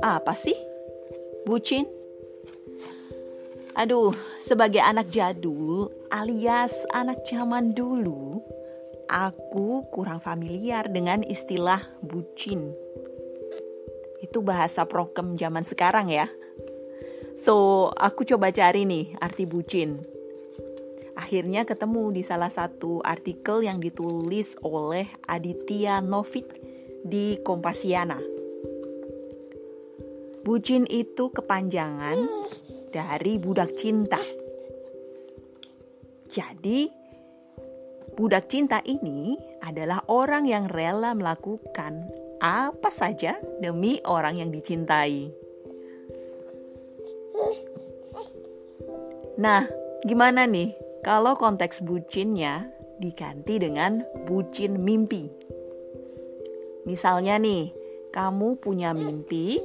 Apa sih? Bucin? Aduh, sebagai anak jadul alias anak zaman dulu, aku kurang familiar dengan istilah bucin. Itu bahasa prokem zaman sekarang ya. So, aku coba cari nih arti bucin. Akhirnya ketemu di salah satu artikel yang ditulis oleh Aditya Novik di Kompasiana. Bucin itu kepanjangan dari budak cinta. Jadi, budak cinta ini adalah orang yang rela melakukan apa saja demi orang yang dicintai. Nah, gimana nih kalau konteks bucinnya diganti dengan bucin mimpi? Misalnya nih, kamu punya mimpi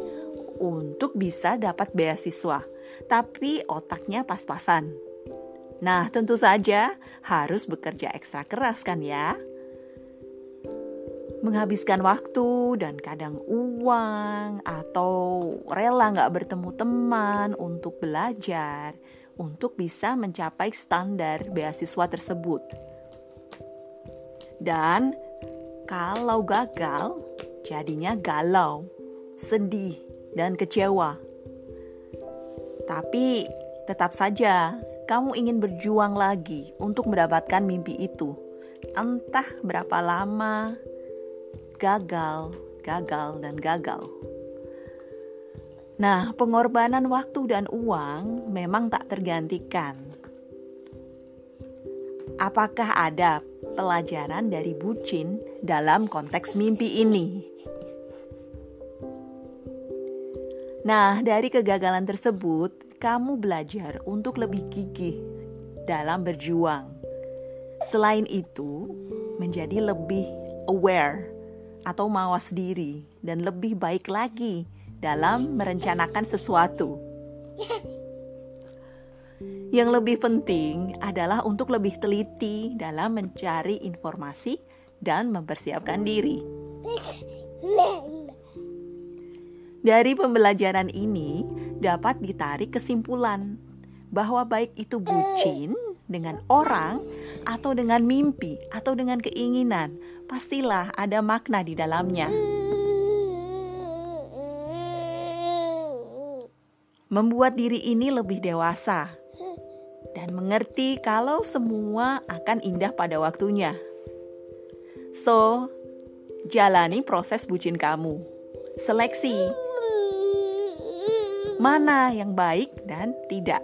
untuk bisa dapat beasiswa, tapi otaknya pas-pasan. Nah, tentu saja harus bekerja ekstra keras kan ya? Menghabiskan waktu dan kadang uang atau rela nggak bertemu teman untuk belajar untuk bisa mencapai standar beasiswa tersebut. Dan kalau gagal, jadinya galau, sedih, dan kecewa. Tapi tetap saja kamu ingin berjuang lagi untuk mendapatkan mimpi itu. Entah berapa lama, gagal, gagal, dan gagal. Nah, pengorbanan waktu dan uang memang tak tergantikan. Apakah ada pelajaran dari bucin dalam konteks mimpi ini? Nah, dari kegagalan tersebut, kamu belajar untuk lebih gigih dalam berjuang. Selain itu, menjadi lebih aware atau mawas diri dan lebih baik lagi dalam merencanakan sesuatu. Yang lebih penting adalah untuk lebih teliti dalam mencari informasi dan mempersiapkan diri. Dari pembelajaran ini dapat ditarik kesimpulan bahwa baik itu bucin dengan orang atau dengan mimpi atau dengan keinginan, pastilah ada makna di dalamnya. Membuat diri ini lebih dewasa dan mengerti kalau semua akan indah pada waktunya. So, jalani proses bucin kamu. Seleksi mana yang baik dan tidak.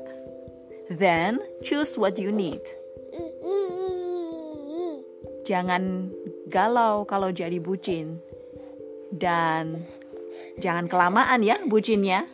Then choose what you need. Jangan galau kalau jadi bucin. Dan jangan kelamaan ya bucinnya.